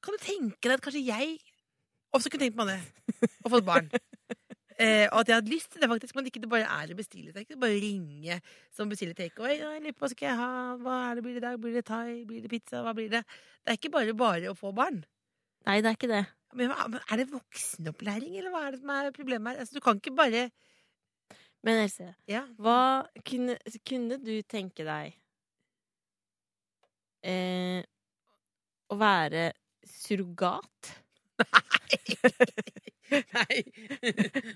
Kan du tenke deg at kanskje jeg også kunne tenkt meg det? Og fått barn. Eh, og at jeg hadde lyst til det, faktisk, men ikke det bare er å bestille. Det er ikke bare å ringe som bestiller takeaway. «Ja, jeg lurer på Hva skal jeg ha? Hva er det blir det i dag? Blir det thai? Blir det pizza? Hva blir det? Det er ikke bare bare å få barn. Nei, det er ikke det. Men, er det voksenopplæring, eller hva er det som er problemet her? Altså, du kan ikke bare Men Else, Ja. hva kunne, kunne du tenke deg eh, å være surrogat? Nei. Nei.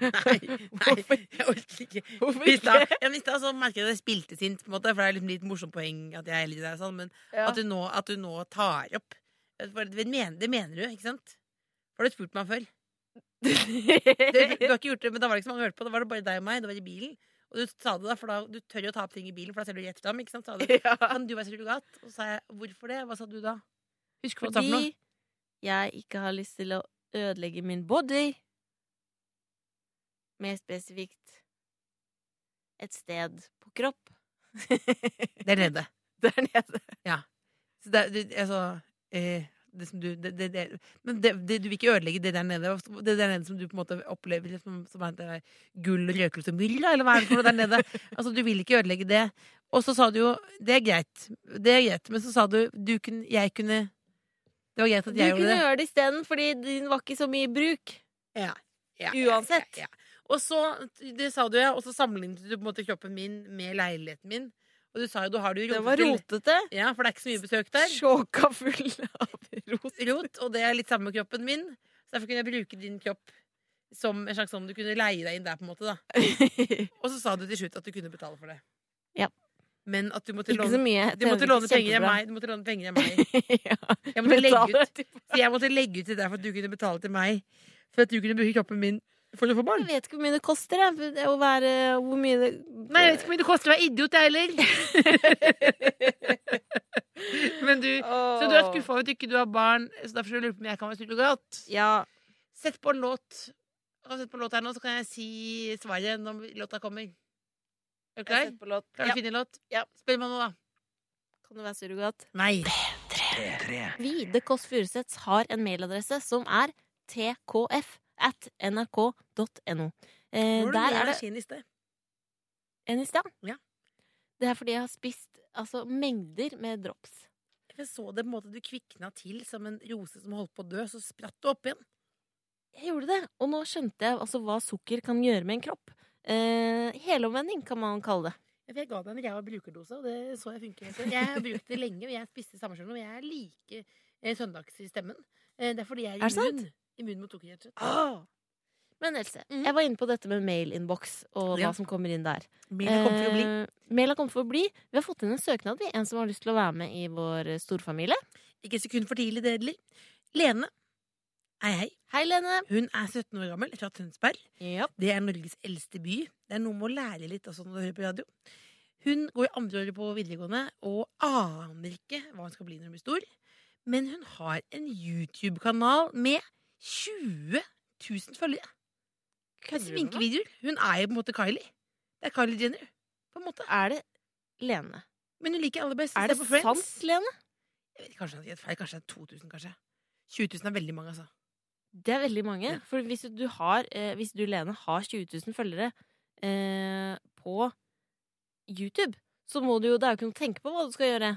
Nei. Jeg orker ikke. Hvorfor ikke? Jeg mista, så merker jeg at det spilte sint, på en måte, for det er liksom litt morsomt poeng at jeg er litt der, sånn, men Ja. at, du nå, at du nå tar opp det, mener, det mener du, ikke sant? For du spurt meg før. Du, du har ikke gjort det, men da var det ikke så mange hørte på. Da var det bare deg og meg. Det var i bilen. Og du sa det da, for da, du tør jo å ta opp ting i bilen, for da ser du rett fram. Ikke sant? Sa du, ja. kan du være surrogat? Og så sa jeg hvorfor det? Hva sa du da? Husk hva du. Fordi jeg ikke har lyst til å ødelegge min body. Mer spesifikt et sted på kropp. Der nede. Der nede. Så det, det, altså, eh, det som du det, det, det, Men det, du vil ikke ødelegge det der nede? Det der nede som du på en måte opplever som, som er gull, røkelse og myll, eller hva er det for noe der nede? Altså, du vil ikke ødelegge det. Og så sa du jo Det er greit, det er greit, men så sa du, du kunne, jeg kunne Det var greit at jeg gjorde det. Du kunne gjøre det isteden, fordi din var ikke så mye i bruk. Ja, ja, Uansett. Ja, ja. Og så, det sa du, ja, og så sammenlignet du på en måte kroppen min med leiligheten min. Og du sa jo, da har du Det var rotete- Til. Ja, for det er ikke så mye besøk der. Sjåka full av rot. rot, og det er litt samme med kroppen min. Så derfor kunne jeg bruke din kropp som en slags sånn du kunne leie deg inn der, på en måte. da Og så sa du til slutt at du kunne betale for det. Ja. Men at du måtte Ikke så låne, mye. du måtte låne penger av meg. Du måtte låne penger av meg. ja. Jeg måtte, legge ut, så jeg måtte legge ut til deg for at du kunne betale til meg. For at du kunne bruke kroppen min for å få barn. Jeg vet ikke hvor mye det koster, jeg. det Å være Hvor mye det Nei, jeg vet ikke hvor mye det koster å være idiot, jeg heller. Men du, så du er skuffa over at ikke du har barn, så derfor lurer du på om jeg kan være surrogat. Ja. Sett på en låt. Sett på en låt her nå, så kan jeg si svaret når låta kommer. Er du klar? Klarer du å finne en låt? Ja. Spør meg nå, da. Kan du være surrogat? Nei. P3. Vide Kåss Furuseths har en mailadresse som er tkf at nrk.no. Eh, Hvor der er det energien i sted? en i sted? Ja. Det er fordi jeg har spist altså, mengder med drops. Jeg så det på en måte du kvikna til som en rose som holdt på å dø, så spratt du opp igjen. Jeg gjorde det, og nå skjønte jeg altså, hva sukker kan gjøre med en kropp. Eh, helomvending kan man kalle det. Jeg ga deg en ræva brukerdose, og det så jeg funker. Jeg har brukt det lenge, og jeg spiste samme sjøl, og jeg er like eh, søndags i stemmen. Eh, det er fordi jeg er, immun. Immun mot sukker, Ah! Men Else, mm. jeg var inne på dette med mailinnboks og Ja. hva som kommer inn der. Mailen kommer for å bli. Eh, mail har kommet for å bli. Vi har fått inn en søknad. Vi, en som har lyst til å være med i vår eh, storfamilie. Ikke et sekund for tidlig, det heller. Lene. Hei, hei. Hei, Lene. Hun er 17 år gammel, fra Tønsberg. Ja. Det er Norges eldste by. Det er noe med å lære litt også når du hører på radio. Hun går i andre året på videregående og aner ikke hva hun skal bli når hun blir stor. Men hun har en YouTube-kanal med 20 000 følgere. Sminkevideoer. Hun er jo på en måte Kylie. Det er Kylie Jenner. På en måte. Er det Lene? Men hun liker aller best Er det sant, Lene? Jeg vet, kanskje det er 2000, kanskje. 20 000 er veldig mange, altså. Det er veldig mange. Ja. For hvis du, har, eh, hvis du, Lene, har 20 000 følgere eh, på YouTube, så må du jo Det er jo ikke noe å tenke på hva du skal gjøre.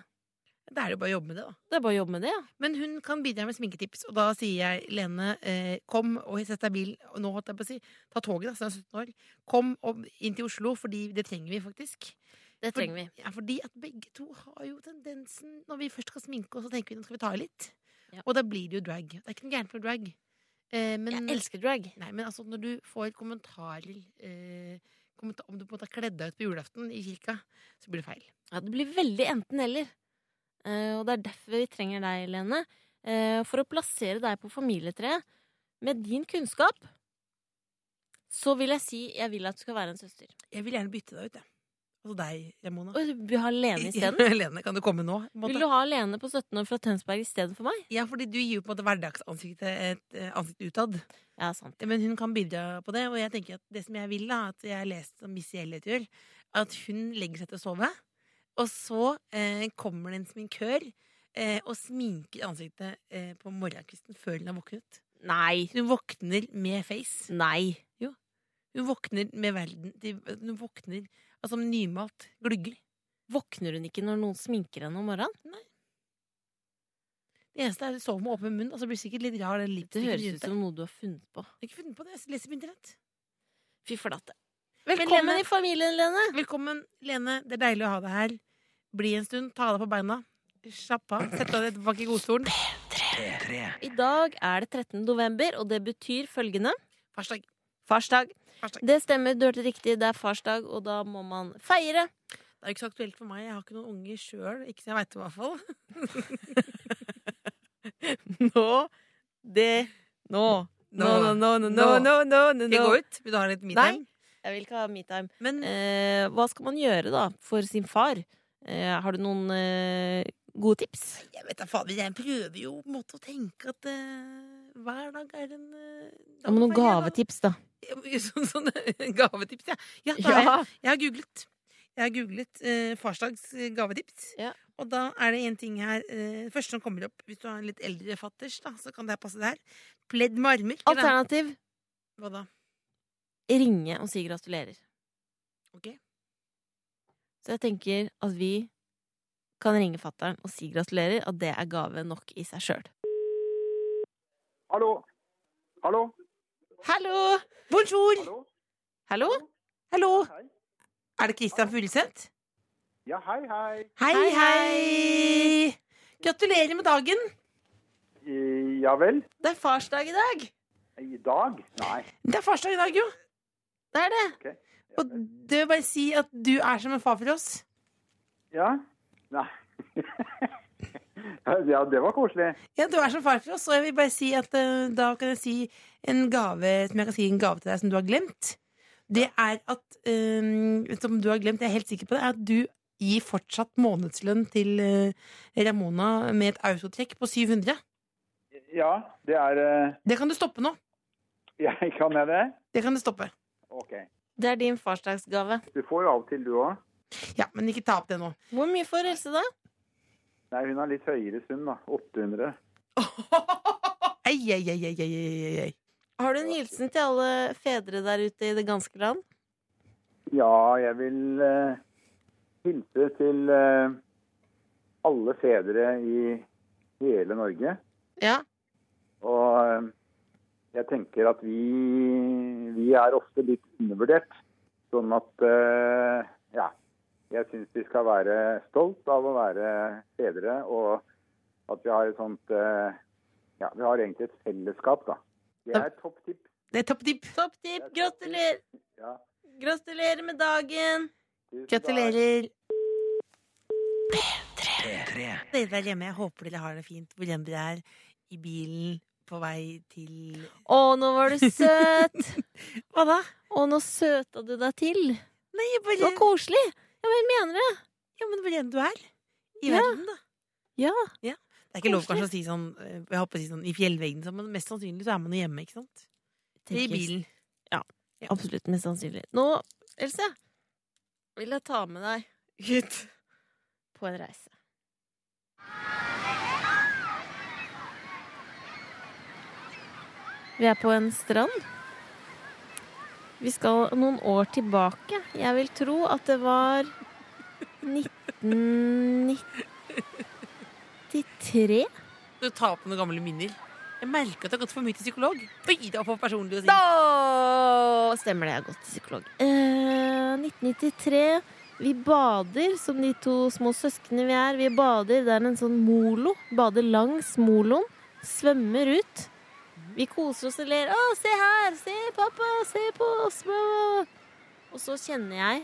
Da er det jo bare å jobbe med det, da. Det er bare å jobbe med det, ja. Men hun kan bidra med sminketips, og da sier jeg Lene, eh, kom og sett deg i bilen. Og nå holdt jeg på å si, ta toget, da, så er 17 år. Kom og inn til Oslo, fordi det trenger vi faktisk. Det trenger vi. Ja, fordi at begge to har jo tendensen Når vi først skal sminke oss, så tenker vi nå skal vi ta i litt. Ja. Og da blir det jo drag. Det er ikke noe gærent med drag. Eh, men, Jeg elsker drag. Nei, men altså, når du får kommentarer eh, kommenta- Om du på en måte har kledd deg ut på julaften i kirka, så blir det feil. Ja, det blir veldig enten-eller. Eh, og det er derfor vi trenger deg, Lene. Eh, for å plassere deg på familietreet med din kunnskap, så vil jeg si jeg vil at du skal være en søster. Jeg vil gjerne bytte deg ut, jeg. Altså deg, Ramona. Og du vil ha Lene isteden? Lene, kan du komme nå? Vil du ha Lene på 17 år fra Tønsberg istedenfor meg? Ja, fordi du gir jo på en måte hverdagsansiktet et eh, ansikt utad. Ja, sant. Men hun kan bidra på det, og jeg tenker at det som jeg vil, da, at jeg har lest om Missy Elliot gjør, at hun legger seg til å sove, og så eh, kommer det en sminkør eh, og sminker ansiktet eh, på morgenkvisten før hun har våknet. Nei. Hun våkner med face. Nei. Hun våkner med verden de- Hun våkner altså nymalt glugger. Våkner hun ikke når noen sminker henne om morgenen? Nei. Det eneste er at du sover med åpen munn, og så blir det sikkert litt rar den Det høres ut som noe du har funnet på. Jeg har ikke funnet på det, jeg leser på internett. Fy flate. Men Velkommen Lene- i familien, Lene. Velkommen, Lene. Det er deilig å ha deg her. Bli en stund, ta deg på beina. Slapp av. Sett deg tilbake i godstolen. I dag er det 13. november, og det betyr følgende Farsdag. Farsdag. Farsdag. Det stemmer, du hørte riktig. Det er farsdag, og da må man feire. Det er ikke så aktuelt for meg. Jeg har ikke noen unger sjøl. Ikke så jeg veit det, i hvert fall. Nå Det Nå. Nå, nå, nå, nå, nå, Nå. nå, nå, nå, Skal jeg gå ut? Vil du ha litt metime? Jeg vil ikke ha metime. Men Eh, hva skal man gjøre, da, for sin far? Eh, har du noen eh, gode tips? jeg vet da fader, jeg prøver jo på en måte å tenke at eh, hver dag er en Ja, men noen gavetips, da. Sånn, sånn gavetips, ja. Ja, da ja. jeg, jeg har googlet. Jeg har googlet eh, farsdags gavetips. Ja. Og da er det en ting her eh, første som kommer opp, hvis du har en litt eldre fatters, da, så kan det passe der. Pledd med armer. Alternativ. Da? Hva da? ringe og si gratulerer. Ok. Så jeg tenker at vi kan ringe fattern og si gratulerer, at det er gave nok i seg sjøl. Hallo? Hallo? Hallo! Bonjour! Hallo? Hallo? Hallo! Hei. Er det Christian Fugleseth? Ja, hei, hei. Hei, Hei! Gratulerer med dagen! Ja vel? Det er farsdag i dag! I dag? Nei. Det er farsdag i dag, jo. Det er det. Ok. Og det vil bare si at du er som en far for oss. ja? Nei. ja, det var koselig. Ja, du er som far for oss, og jeg vil bare si at uh, da kan jeg si en gave som jeg kan si en gave til deg som du har glemt. Det er at um, Som du har glemt, jeg er helt sikker på det, er at du gir fortsatt månedslønn til uh, Ramona med et autotrekk på 700. Ja, det er uh... Det kan du stoppe nå. Ja, kan jeg det? Det kan du stoppe. Ok. Det er din farsdagsgave. Du får jo av og til, du òg. Ja, men ikke ta opp det nå. Hvor mye får Else, da? Nei, hun har litt høyere sum, da. 800. Ei, ei, ei, ei, ei, ei, ei. Har du en hilsen til alle fedre der ute i det ganske land? Ja, jeg vil uh, hilse til uh, alle fedre i hele Norge. Ja. Og eh, jeg tenker at vi, vi er ofte litt undervurdert. Sånn at eh, ja. Jeg syns vi skal være stolt av å være fedre, og at vi har et sånt eh, Ja, vi har egentlig et fellesskap, da. Det er topp tipp. Det er topp tipp. Topp tipp! Gratulerer! Ja. Gratulerer med dagen! Gratulerer. P3. Dere der hjemme, jeg håper dere har det fint hvor enn dere er. I bilen, på vei til Å, nå var du søt! Hva da? Å, nå søta du deg til. Nei, Det bare var koselig! Ja, men mener det. Ja, men hvor enn du er. I Ja. verden, da. Ja. Det er ikke lov kanskje å si sånn eh, Jeg håper å si sånn i fjellveggen, men mest sannsynlig så er man jo hjemme, ikke sant? I bilen. Ja. ja. Absolutt, mest sannsynlig. Nå, Else, vil jeg ta med deg ut på en reise. Vi er på en strand. Vi skal noen år tilbake. Jeg vil tro at det var 1993. Du tar på noen gamle minner. Jeg merker at du har gått for mye til psykolog. Det var for personlig å. Da stemmer det. Jeg har gått til psykolog. Eh, 1993. Vi bader som de to små søsknene vi er. Vi bader. Det er en sånn molo. Bader langs moloen. Svømmer ut. Vi koser oss og ler. 'Å, se her! Se, pappa! Se på oss!' Og så kjenner jeg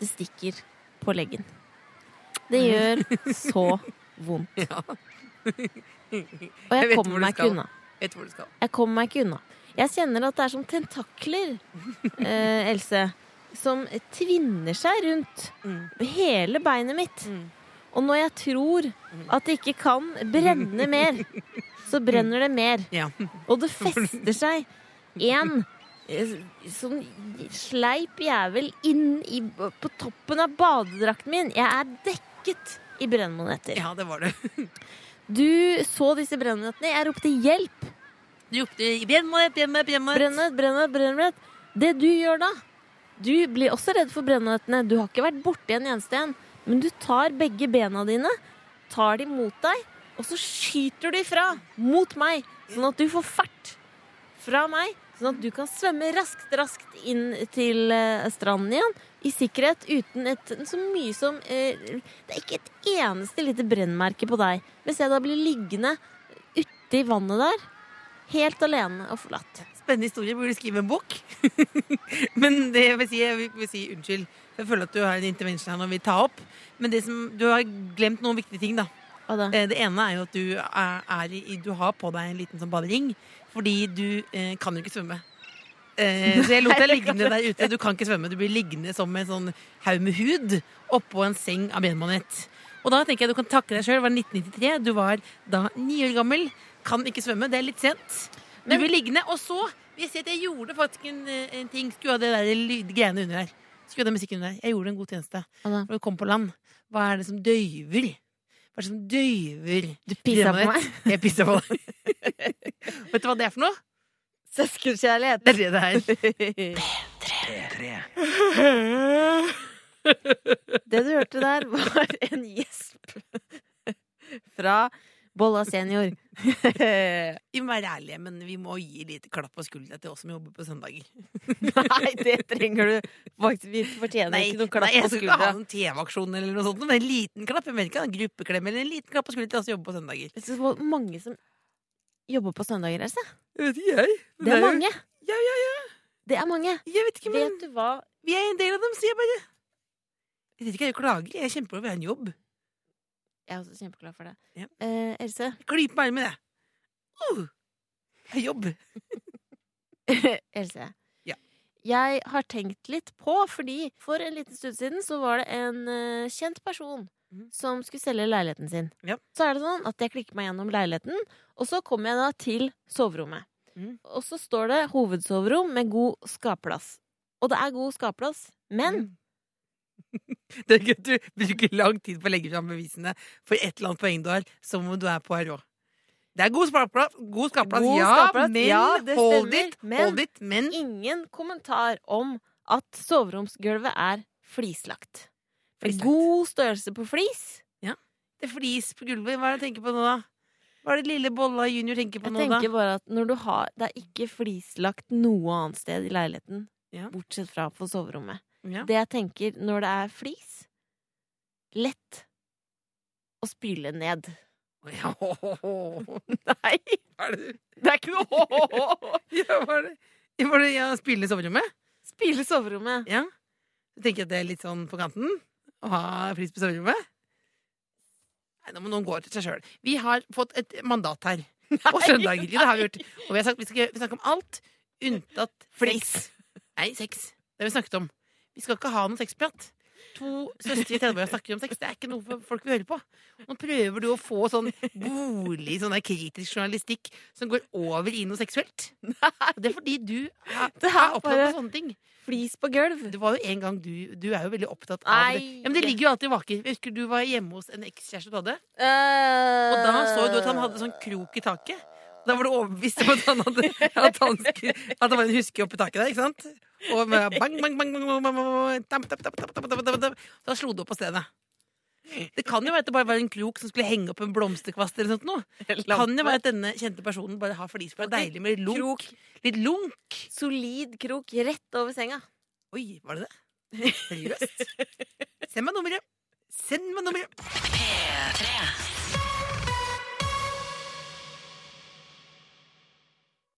det stikker på leggen. Det gjør så vondt. Ja. Og Jeg jeg kommer meg ikke unna. Jeg kommer meg ikke unna. Jeg kjenner at det er som tentakler, eh, Else, som tvinner seg rundt Mm. hele beinet mitt. Mm. Og når jeg tror at det ikke kan brenne mer, så brenner det mer. Ja. Og det fester seg en eh, sånn sleip jævel inn i, på toppen av badedrakten min. Jeg er dekket i brennmaneter. ja, det var det. Du så disse brennmanetene. Jeg ropte 'hjelp'. Du ropte 'brennmanet, brennmanet, brennmanet'. Brennmanett, brennmanett. Det du gjør da Du blir også redd for brennmanetene. Du har ikke vært borti en eneste en. Men du tar begge bena dine, tar de mot deg, og så skyter du ifra mot meg, sånn at du får fart fra meg. Sånn at du kan svømme raskt, raskt inn til eh, stranden igjen i sikkerhet uten et så mye som eh, Det er ikke et eneste lite brennmerke på deg. Hvis jeg da blir liggende uti vannet der, helt alene og forlatt. Spennende historie. Burde skrive en bok. Men det jeg vil si, jeg vil, si unnskyld. Jeg føler at du har en intervention her når vi tar opp. Men som, du har glemt noen viktige ting, da. Eh, Det ene er jo at du, er, er i, du har på deg en liten sånn badering. Fordi du eh, kan jo ikke svømme. Eh, så jeg lot deg liggende der ute. Du kan ikke svømme. Du blir liggende som en sånn haug med hud oppå en seng av benmanet. Og da tenker jeg du kan takke deg sjøl. Det var 1993. Du var da ni år gammel. Kan ikke svømme. Det er litt sent. Du Men- blir liggende. Og så jeg jeg gjorde faktisk en, en ting. Skulle ha det der greiene under her. Skulle ha den musikken under her. Jeg gjorde en god tjeneste. Når du kom på land. Hva er det som døyver? Hva er det som døyver Du pissa på meg? Jeg pissa på deg. Vet du hva det er for noe? Søskenkjærlighet. Det er det det er. P3. Det du hørte der, var en gjesp fra Bolla senior. Vi må være ærlige, men vi må gi litt klapp på skuldra til oss som jobber på søndager. Nei, det trenger du faktisk. Vi fortjener Nei, ikke noen klapp nei, jeg på skal ikke ha skuldra. en TV-aksjon eller noe sånt, men en liten klapp. Jeg mener ikke en gruppeklem eller en liten klapp på skuldra til oss som jobber på søndager. Det er så mange som jobber på søndager, Else? Jeg vet ikke jeg. Det er mange. Ja, ja, ja. Det er mange. Jeg vet ikke, men Vet du hva? vi er en del av dem, sier jeg bare. Jeg vet ikke, jeg klager. Jeg kjemper over å ha en jobb. Jeg er også kjempeglad for det. Ja. Eh, Else, Klyp meg med det. Uh, jeg jobber! Else. Ja. Jeg har tenkt litt på, fordi for en liten stund siden så var det en uh, kjent person Mhm. som skulle selge leiligheten sin. Ja. Så er det sånn at jeg klikker meg gjennom leiligheten, og så kommer jeg da til soverommet. Mm. Og så står det hovedsoverom med god skapplass. Og det er god skapplass, men Det er at du bruker lang tid på å legge fram bevisene for et eller annet poeng du har, som om du er på rå. Det er god skapplass, god skapplass, God ja, skapplass, men ja, det hold it, men- hold it, men ingen kommentar om at soveromsgulvet er flislagt. Flislagt. God størrelse på flis. Ja. det er flis på gulvet. Hva er det du tenker på nå, da? Hva er det lille Bolla junior tenker på Jeg nå, da? tenker bare at når du har Det er ikke flislagt noe annet sted i leiligheten, Ja. bortsett fra på soverommet. Ja. Det jeg tenker når det er flis Lett å spyle ned. Ja, Nei, er det? det er ikke noe Ja, hva er det? Var det ja, spille i soverommet? Spyle soverommet. Ja. Du tenker at det er litt sånn på kanten? Å ha flis på soverommet? Nei, nå må noen gå til seg sjøl. Vi har fått et mandat her. og søndager. Det har vi gjort. Og vi har sagt vi skal vi snakke om alt unntatt Flis. Nei, sex. Det har vi snakket om. Vi skal ikke ha noen sexprat. To søstre i 30-åra snakker om sex. Det er ikke noe folk vil høre på. Nå prøver du å få sånn bolig, sånn der kritisk journalistikk som går over i noe seksuelt. Det er fordi du er, Det er opptatt av sånne ting. Flis på gulv. Det var jo en gang du Du er jo veldig opptatt av det. Ja, men det ligger jo alltid vaker. Jeg husker du var hjemme hos en ekskjæreste du hadde. Og Og da så du at han hadde sånn krok i taket. Da var du overbevist om at han hadde At, han skulle, at det var en huske oppi taket der, ikke sant? Og bang, bang, bang, bang, Så slo det opp på stedet. Det kan jo være at det bare var en krok som skulle henge opp en blomsterkvast. eller sånt noe. Det kan jo være at denne kjente personen bare har flis, for deilig med lunk. Litt lunk. Solid krok rett over senga. Oi, var det det? Seriøst? Send meg nummeret. Send meg nummeret. P3.